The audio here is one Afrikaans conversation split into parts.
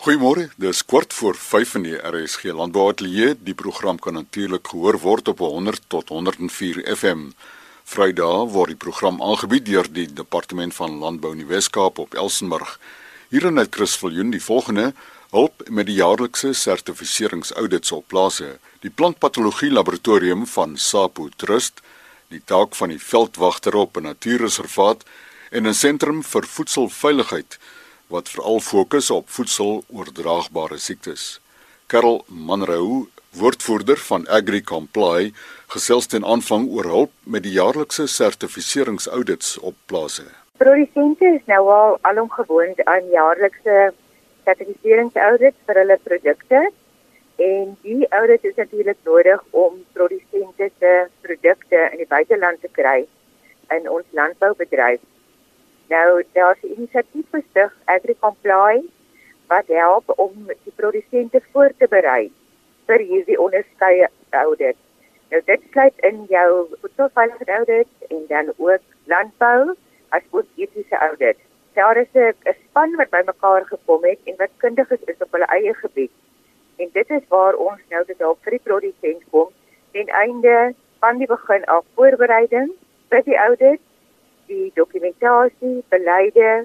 Goeiemôre. Dis kwart voor 5 in die RSG Landbouatelier. Die program kan natuurlik gehoor word op 100 tot 104 FM. Vrydag word die program aangebied deur die Departement van Landbou in die Wes-Kaap op Elsenburg. Hierin het Chris Viljoen die volgende hulp met die jaarlikse sertifiseringsaudits op plase. Die plantpatologie laboratorium van SAPO Trust, die taak van die veldwagter op 'n natuurreservaat en 'n sentrum vir voedselveiligheid wat veral fokus op voedseloordraagbare siektes. Karel Manrou, woordvoerder van AgriComply, gesels ten aanvang oor hulp met die jaarlikse sertifiseringsaudits op plase. Produsente is nou al alomgewoond aan jaarlikse sertifiseringsaudits vir hulle produkte en die audit is natuurlik nodig om produsente se produkte in die buiteland te kry in ons landboubedryf. Nou daar's 'n inisiatief gestig AgriComply wat help om die produsente voor te berei vir hierdie onderskeie audit. Nou dit sluit in jou voedselveiligheid audit en dan ook landbou as ook etiese audit. Daar is 'n span wat bymekaar gekom het en wat kundig is, is op hulle eie gebied. En dit is waar ons nou dit op vir die produsent kom ten einde van die begin af voorbereiding vir die audit die dokumentasie, beleide,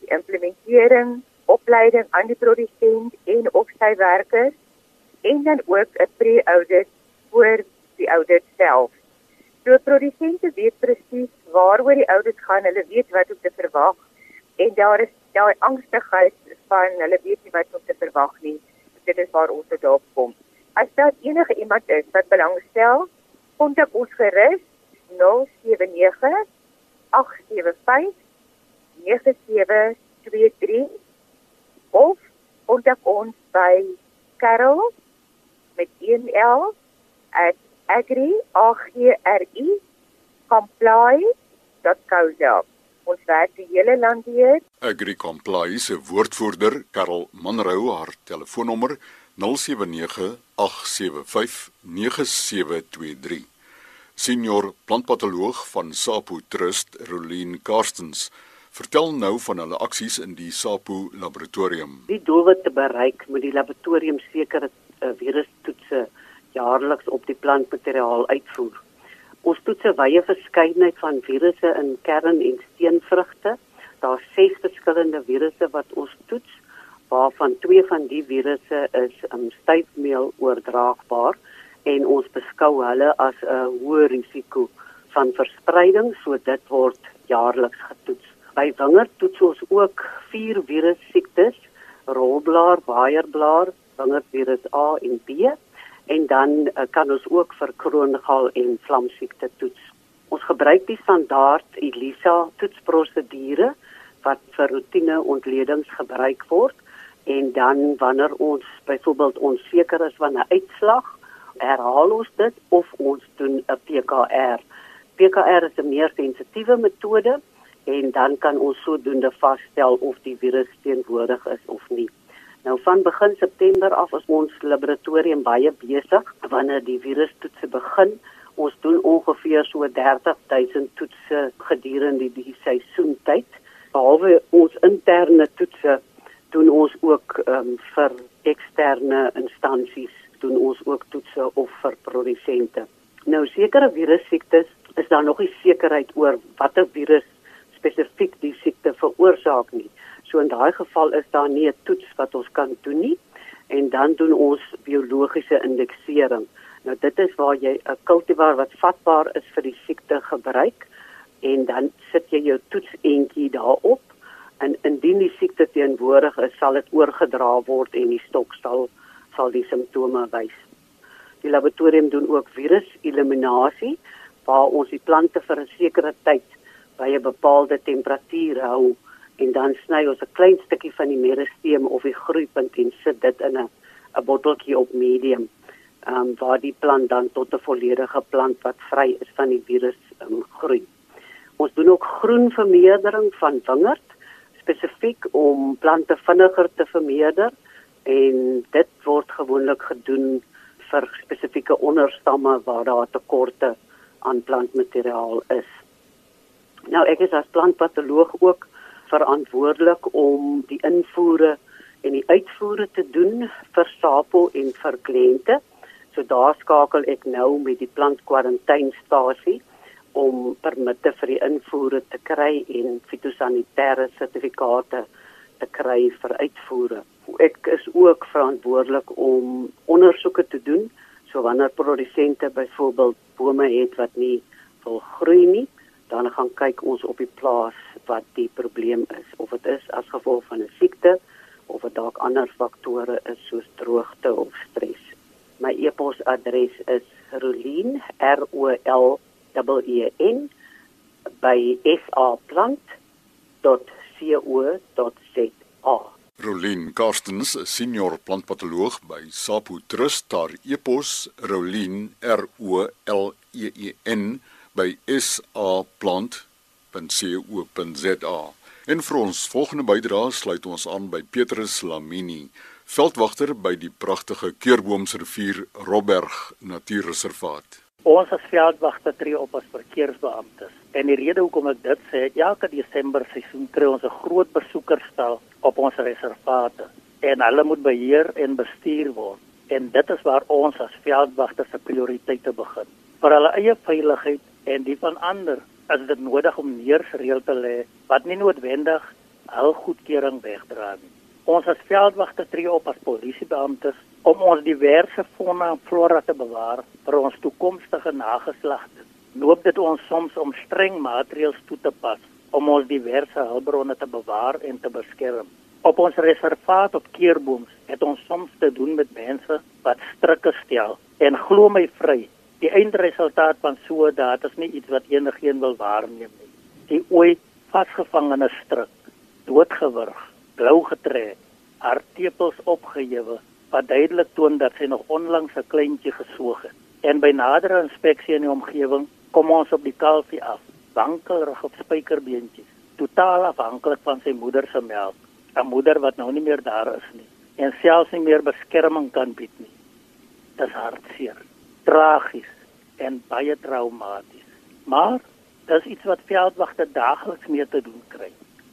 die implementering, opleiding aan die produsent en of sy werkers en dan ook 'n pre-audit voor die audit self. So produsente weet presies waaroor die audit gaan, hulle weet wat om te verwag en daar is daai angstigheid van hulle weet nie wat om te verwag nie. Dit is waar ons daarop kom. As daar enige iemand is wat belangstel, kontak ons gerus 079 07659723 of kontak ons by Carol met 1L at agri agri comply.co.za ons werk die hele land deur agri comply se woordvoerder Carol Manrou haar telefoonnommer 0798759723 senior plantpatoloog van Sapo Trust, Rolien Karstens, vertel nou van hulle aksies in die Sapo laboratorium. Die doelwit te bereik met die laboratorium sekere uh, virustoetse jaarliks op die plantmateriaal uitvoer. Ons toets 'n wye verskeidenheid van virusse in kern- en steenvrugte. Daar's 6 verskillende virusse wat ons toets, waarvan 2 van die virusse is um, styfmeel oordraagbaar en ons beskou hulle as 'n hoë risiko van verspreiding, so dit word jaarliks getoets. By wingerd toets ons ook vier virus siektes: rolblaar, waaierblaar, wingerdvirus A en B, en dan uh, kan ons ook vir kroongal en vlamsiekte toets. Ons gebruik die standaard ELISA toetsprosedure wat vir rotine ontledings gebruik word en dan wanneer ons byvoorbeeld onseker is van 'n uitslag herhaal ons dit of ons doen 'n PKR. PKR is 'n meer sensitiewe metode en dan kan ons sodoende vasstel of die virus teenwoordig is of nie. Nou van begin September af is ons laboratorium baie besig wanneer die virustoetse begin. Ons doen ongeveer so 30000 toetse gedurende die seisoentyd. Behalwe ons interne toetse doen ons ook um, vir eksterne instansies doen ons ook toetse of vir produsente. Nou sekere virussiektes is daar nog nie sekerheid oor watter virus spesifiek die siekte veroorsaak nie. So in daai geval is daar nie 'n toets wat ons kan doen nie en dan doen ons biologiese indeksering. Nou dit is waar jy 'n kultivar wat vatbaar is vir die siekte gebruik en dan sit jy jou toetsentjie daarop en indien die siekte teenwoordig is, sal dit oorgedra word en die stok sal sal die simptome wys. Die laboratorium doen ook virus-eliminasie waar ons die plante vir 'n sekere tyd by 'n bepaalde temperatuur hou en dan sny ons 'n klein stukkie van die meristeem of die groeipunt en sit dit in 'n 'n botteltjie op medium. Ehm um, waar die plant dan tot 'n volledige plant wat vry is van die virus um, groei. Ons doen ook groenvermeerdering van wingerd spesifiek om plante vinniger te vermeerder en dit word gewoonlik gedoen vir spesifieke onderstamme waar daar tekorte aan plantmateriaal is. Nou ek is as plantpatoloog ook verantwoordelik om die invoere en die uitvoere te doen vir SAPO en vir kliënte. So daar skakel ek nou met die plantkwarantynstasie om permitte vir die invoere te kry en fitosanitêre sertifikate te kry vir uitvoere. Ek is ook verantwoordelik om ondersoeke te doen. So wanneer produsente byvoorbeeld bome het wat nie wil groei nie, dan gaan kyk ons op die plaas wat die probleem is of dit is as gevolg van 'n siekte of dit dalk ander faktore is soos droogte of stres. My e-posadres is rolien r o l e n by saplant.co.za. Rolien Karstens, senior plantpatoloog by Sapo Trust, daar e-pos rolien r o l e e n by saplant.co.za. En vir ons volgende bydrae sluit ons aan by Petrus Lamini, veldwagter by die pragtige Keurboomsrivier Robberg Natuurreservaat. Ons as veldwagte tree op as verkeersbeamptes. En die rede hoekom ek dit sê, elke Desember seisoen kry ons 'n groot besoekerstal op ons reservate en hulle moet beheer en bestuur word. En dit is waar ons as veldwagte se prioriteite begin. Vir hulle eie veiligheid en die van ander is dit nodig om neersreël te lê wat nie noodwendig hul goedkeuring wegdra nie. Ons as veldwagte tree op as polisiebeamptes om ons diverse fauna en flora te bewaar vir ons toekomstige nageslagte. Loop dit ons soms om streng maatreëls toe te pas om ons diverse hulpbronne te bewaar en te beskerm. Op ons reservaat op Keerbooms het ons soms te doen met mense wat strikke stel en glo my vry, die eindresultaat van so 'n daad is nie iets wat enigiemand wil waarneem nie. Die ooit vasgevangene strik, doodgewurg, blou getrek, harttepels opgehewe wat duidelik toon dat sy nog onlangs 'n kleintjie gesoog het. En by nadere inspeksie in die omgewing kom ons op die kalfie af, wankelrig op spykerbeentjies, totaal afhanklik van sy moeder se melk, 'n moeder wat nou nie meer daar is nie en selfs nie meer beskerming kan bied nie. Dit is hartseer, tragies en baie traumaties. Maar dis iets wat veldwagte daagliks mee te doen kry.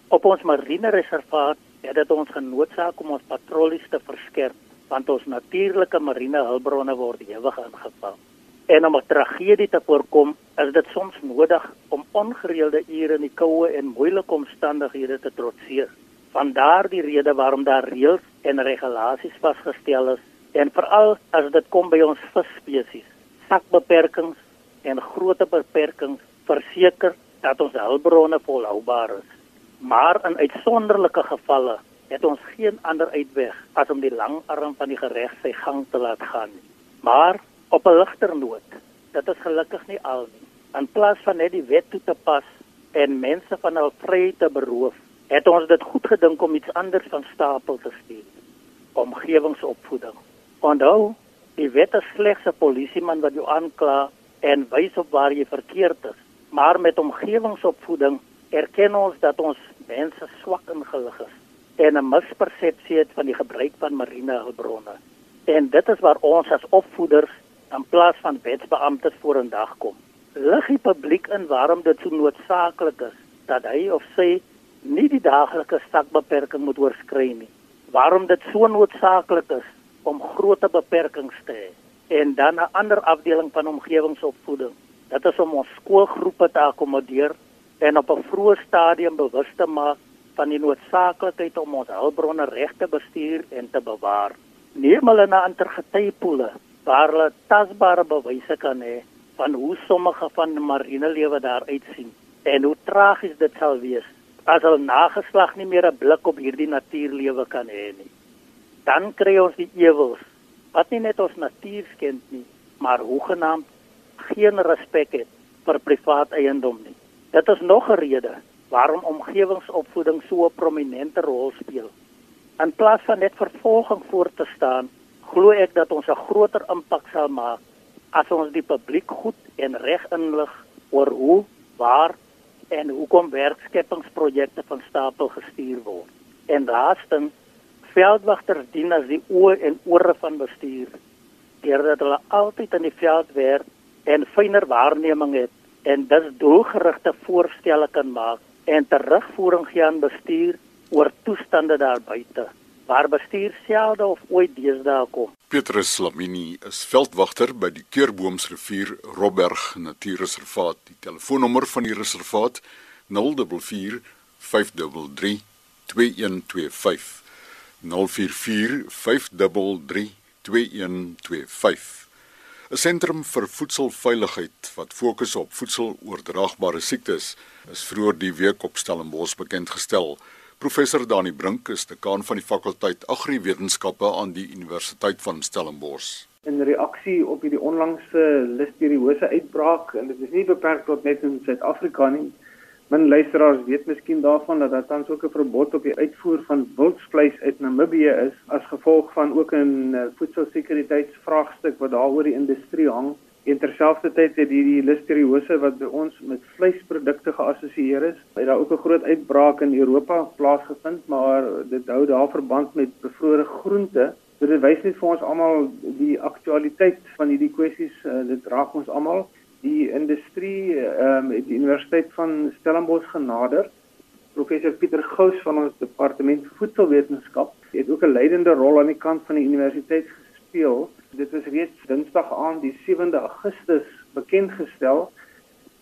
Op ons marine reservaat het dit ons genoodsaak om ons patrollies te verskerp want ons natuurlike marine hulpbronne word ewig aangeval. En om 'n tragedie te voorkom, is dit soms nodig om ongereelde ure in die koue en moeilike omstandighede te trotseer. Van daardie rede waarom daar reëls en regulasies vasgestel is en veral as dit kom by ons visspesies, sakbeperkings en groot beperkings verseker dat ons hulpbronne volhoubaar is. Maar in uitsonderlike gevalle het ons geen ander uitweg as om die lang arm van die gereg sy gang te laat gaan nie. Maar op 'n ligter noot, dit is gelukkig nie al nie. In plaas van net die wet toe te pas en mense van hul vryheid te beroof, het ons dit goed gedink om iets anders van stapel te stuur. Omgewingsopvoeding. Onthou, die wet is slegs 'n polisieman wat jou aankla en wys op waar jy verkeerd is. Maar met omgewingsopvoeding erken ons dat ons mense swak ingelig is en 'n mispersepsie het van die gebruik van marine hulpbronne. En dit is waar ons as opvoeders in plaas van wetsbeamptes vorendag kom. Lig die publiek in waarom dit so noodsaaklik is dat hy of sy nie die daaglikse stakbeperking moet oorskry nie. Waarom dit so noodsaaklik is om groot beperkings te hê en dan 'n ander afdeling van omgewingsopvoeding. Dit is om ons skoolgroepe te akkommodeer en op 'n vroeë stadium bewus te maak van die noodsaaklikheid om ons hulpbronne reg te bestuur en te bewaar. Neem hulle na intergetypoele waar hulle tasbare bewyse kan hê van hoe sommige van die marine lewe daar uitsien en hoe tragies dit sal wees as hulle nageslag nie meer 'n blik op hierdie natuurlewe kan hê nie. Dan kry ons die ewels wat nie net ons natuur skend nie, maar hoegenaamd geen respek het vir privaat eiendom nie. Dit is nog 'n rede waarom omgewingsopvoeding so 'n prominente rol speel. In plaas van net vervolging voor te staan, glo ek dat ons 'n groter impak sal maak as ons die publiek goed en reg inlig oor hoe, waar en hoekom werkskepingsprojekte van stapel gestuur word. En laastens, veldwagters dien as die oë en ore van bestuur, deurdat hulle altyd in die veld werk en fyner waarneming het en dus doelgerigte voorstelle kan maak en terugvoering gee aan bestuur oor toestande daar buite. waar bestuur selde of ooit deesdae kom. Petrus Lamini is veldwagter by die Keurboomsrivier Robberg Natuurreservaat. Die telefoonnommer van die reservaat 044 533 2125 044 533 2125 'n Sentrum vir voedselveiligheid wat fokus op voedseloordraagbare siektes is vroeër die week op Stellenbosch bekend gestel. Professor Dani Brink is dekaan van die fakulteit Agriwetenskappe aan die Universiteit van Stellenbosch. In reaksie op hierdie onlangse listeriose uitbraak en dit is nie beperk tot net in Suid-Afrika nie, Min luisteraars weet miskien daarvan dat daar tans ook 'n verbod op die uitvoer van wildsvleis uit Namibië is as gevolg van ook 'n eh, voedselsekuriteitsvraagstuk wat daaroor die industrie hang. En terselfdertyd het hierdie listeriose wat by ons met vleisprodukte geassosieer is, het daar ook 'n groot uitbraak in Europa plaasgevind, maar dit hou daar verband met bevrore groente. So dit wys net vir ons almal die aktualiteit van hierdie kwessies, uh, dit raak ons almal die industrie ehm um, die Universiteit van Stellenbosch genader. Professor Pieter Gous van ons departement voedselwetenskap het ook 'n leidende rol aan die kant van die universiteit gespeel. Dit was reeds Dinsdag aand die 7de Augustus bekend gestel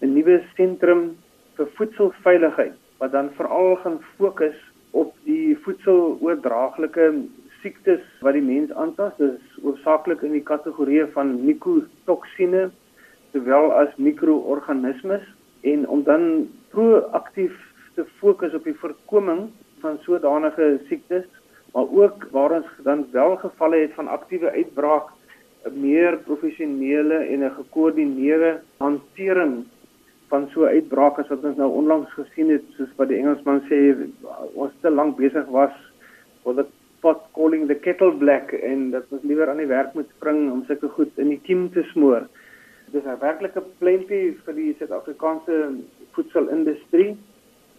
'n nuwe sentrum vir voedselveiligheid wat dan veral gaan fokus op die voedseloordraaglike siektes wat die mens aantas. Dit is hoofsaaklik in die kategorie van mikotoksine sowel as mikroorganismes en om dan proaktief te fokus op die voorkoming van sodanige siektes maar ook waar ons dan wel gevalle het van aktiewe uitbraak 'n meer professionele en 'n gekoördineerde hantering van so uitbrake as wat ons nou onlangs gesien het soos wat die Engelsman sê ons te lank besig was for the pot calling the kettle black en dat ons liewer aan die werk moet spring om sulke goed in die kiem te smoor dis 'n werklike pleintjie vir die Suid-Afrikaanse voedselindustrie.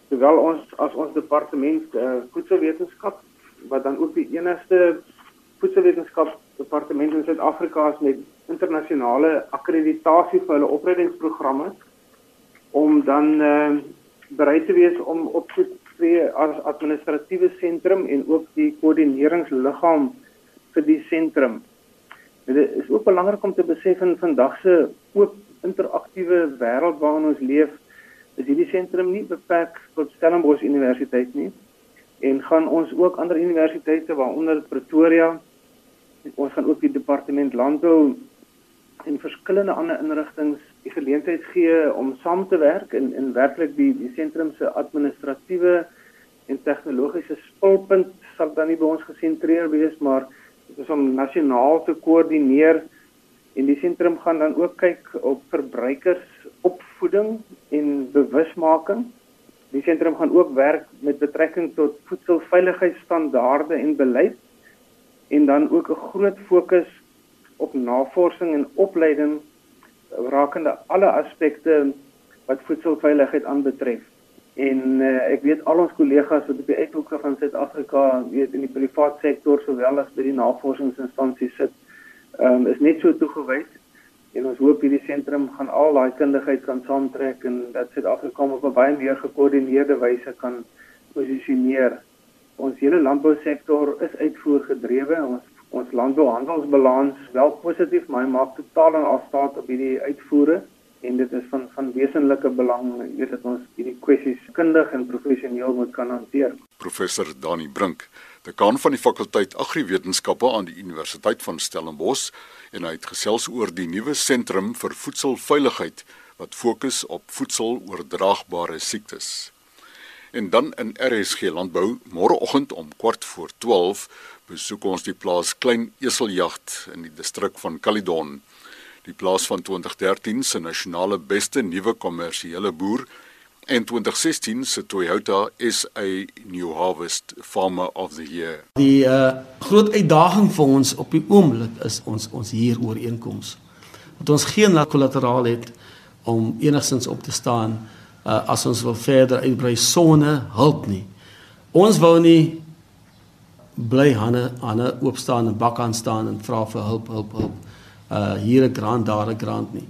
Terwyl ons as ons departement uh, voedselwetenskap wat dan ook die enigste voedselwetenskap departement in Suid-Afrika is met internasionale akkreditasie vir hulle opleidingsprogramme om dan uh, bereid te wees om op te tree as administratiewe sentrum en ook die koördineringsliggaam vir die sentrum. Dit is ook belangrik om te besef in vandag se oop interaktiewe wêreld waarin ons leef, is hierdie sentrum nie beperk tot Stellenbosch Universiteit nie en gaan ons ook ander universiteite waaronder Pretoria ons gaan ook die departement landbou en verskillende ander inrigtinge die geleentheid gee om saam te werk en en werklik die die sentrum se administratiewe en tegnologiese spulpunt sal dan nie by ons gesentreer wees maar dit is om nasionaal te koördineer en die sentrum gaan dan ook kyk op verbruikers opvoeding en bewusmaking. Die sentrum gaan ook werk met betrekking tot voedselveiligheidsstandaarde en beleid en dan ook 'n groot fokus op navorsing en opleiding rakende alle aspekte wat voedselveiligheid aanbetref. En uh, ek weet al ons kollegas wat op die uithoeke van Suid-Afrika, weet in die private sektor sowel as by die navorsingsinstansies sit, um, is net so toegewys. En ons hoop hierdie sentrum gaan al daai kundigheid kan saamtrek en dat Suid-Afrika op 'n baie meer gekoördineerde wyse kan posisioneer. Ons hele landbousektor is uitvoergedrewe. Ons ons landbouhandelsbalans wel positief, maar hy maak totaal en al staat op hierdie uitvoere en dit is van van wesenlike belang weet dat ons hierdie kwessies kundig en professioneel moet kan hanteer. Professor Dani Brink, dekaan van die fakulteit Agriwetenskappe aan die Universiteit van Stellenbosch en hy het gesels oor die nuwe sentrum vir voedselveiligheid wat fokus op voedseloordraagbare siektes. En dan in RSG Landbou môreoggend om kwart voor 12 besoek ons die plaas Klein Eseljagd in die distrik van Caledon die plaas van 2013 se nasionale beste nuwe kommersiële boer en 2016 se Toyota SA New Harvest Farmer of the Year. Die uh, groot uitdaging vir ons op die oomblik is ons ons hier ooreenkoms. Dat ons geen kollateraal het om enigstens op te staan uh, as ons wil verder uitbrei sonder hulp nie. Ons wou nie bly hande aan 'n oop staan en bak aan staan en vra vir hulp, hulp, hulp uh hier 'n grant daar 'n grant nie.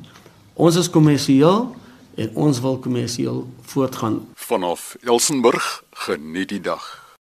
Ons is kommersieel en ons wil kommersieel voortgaan. Vanaf Elsenburg geniet die dag.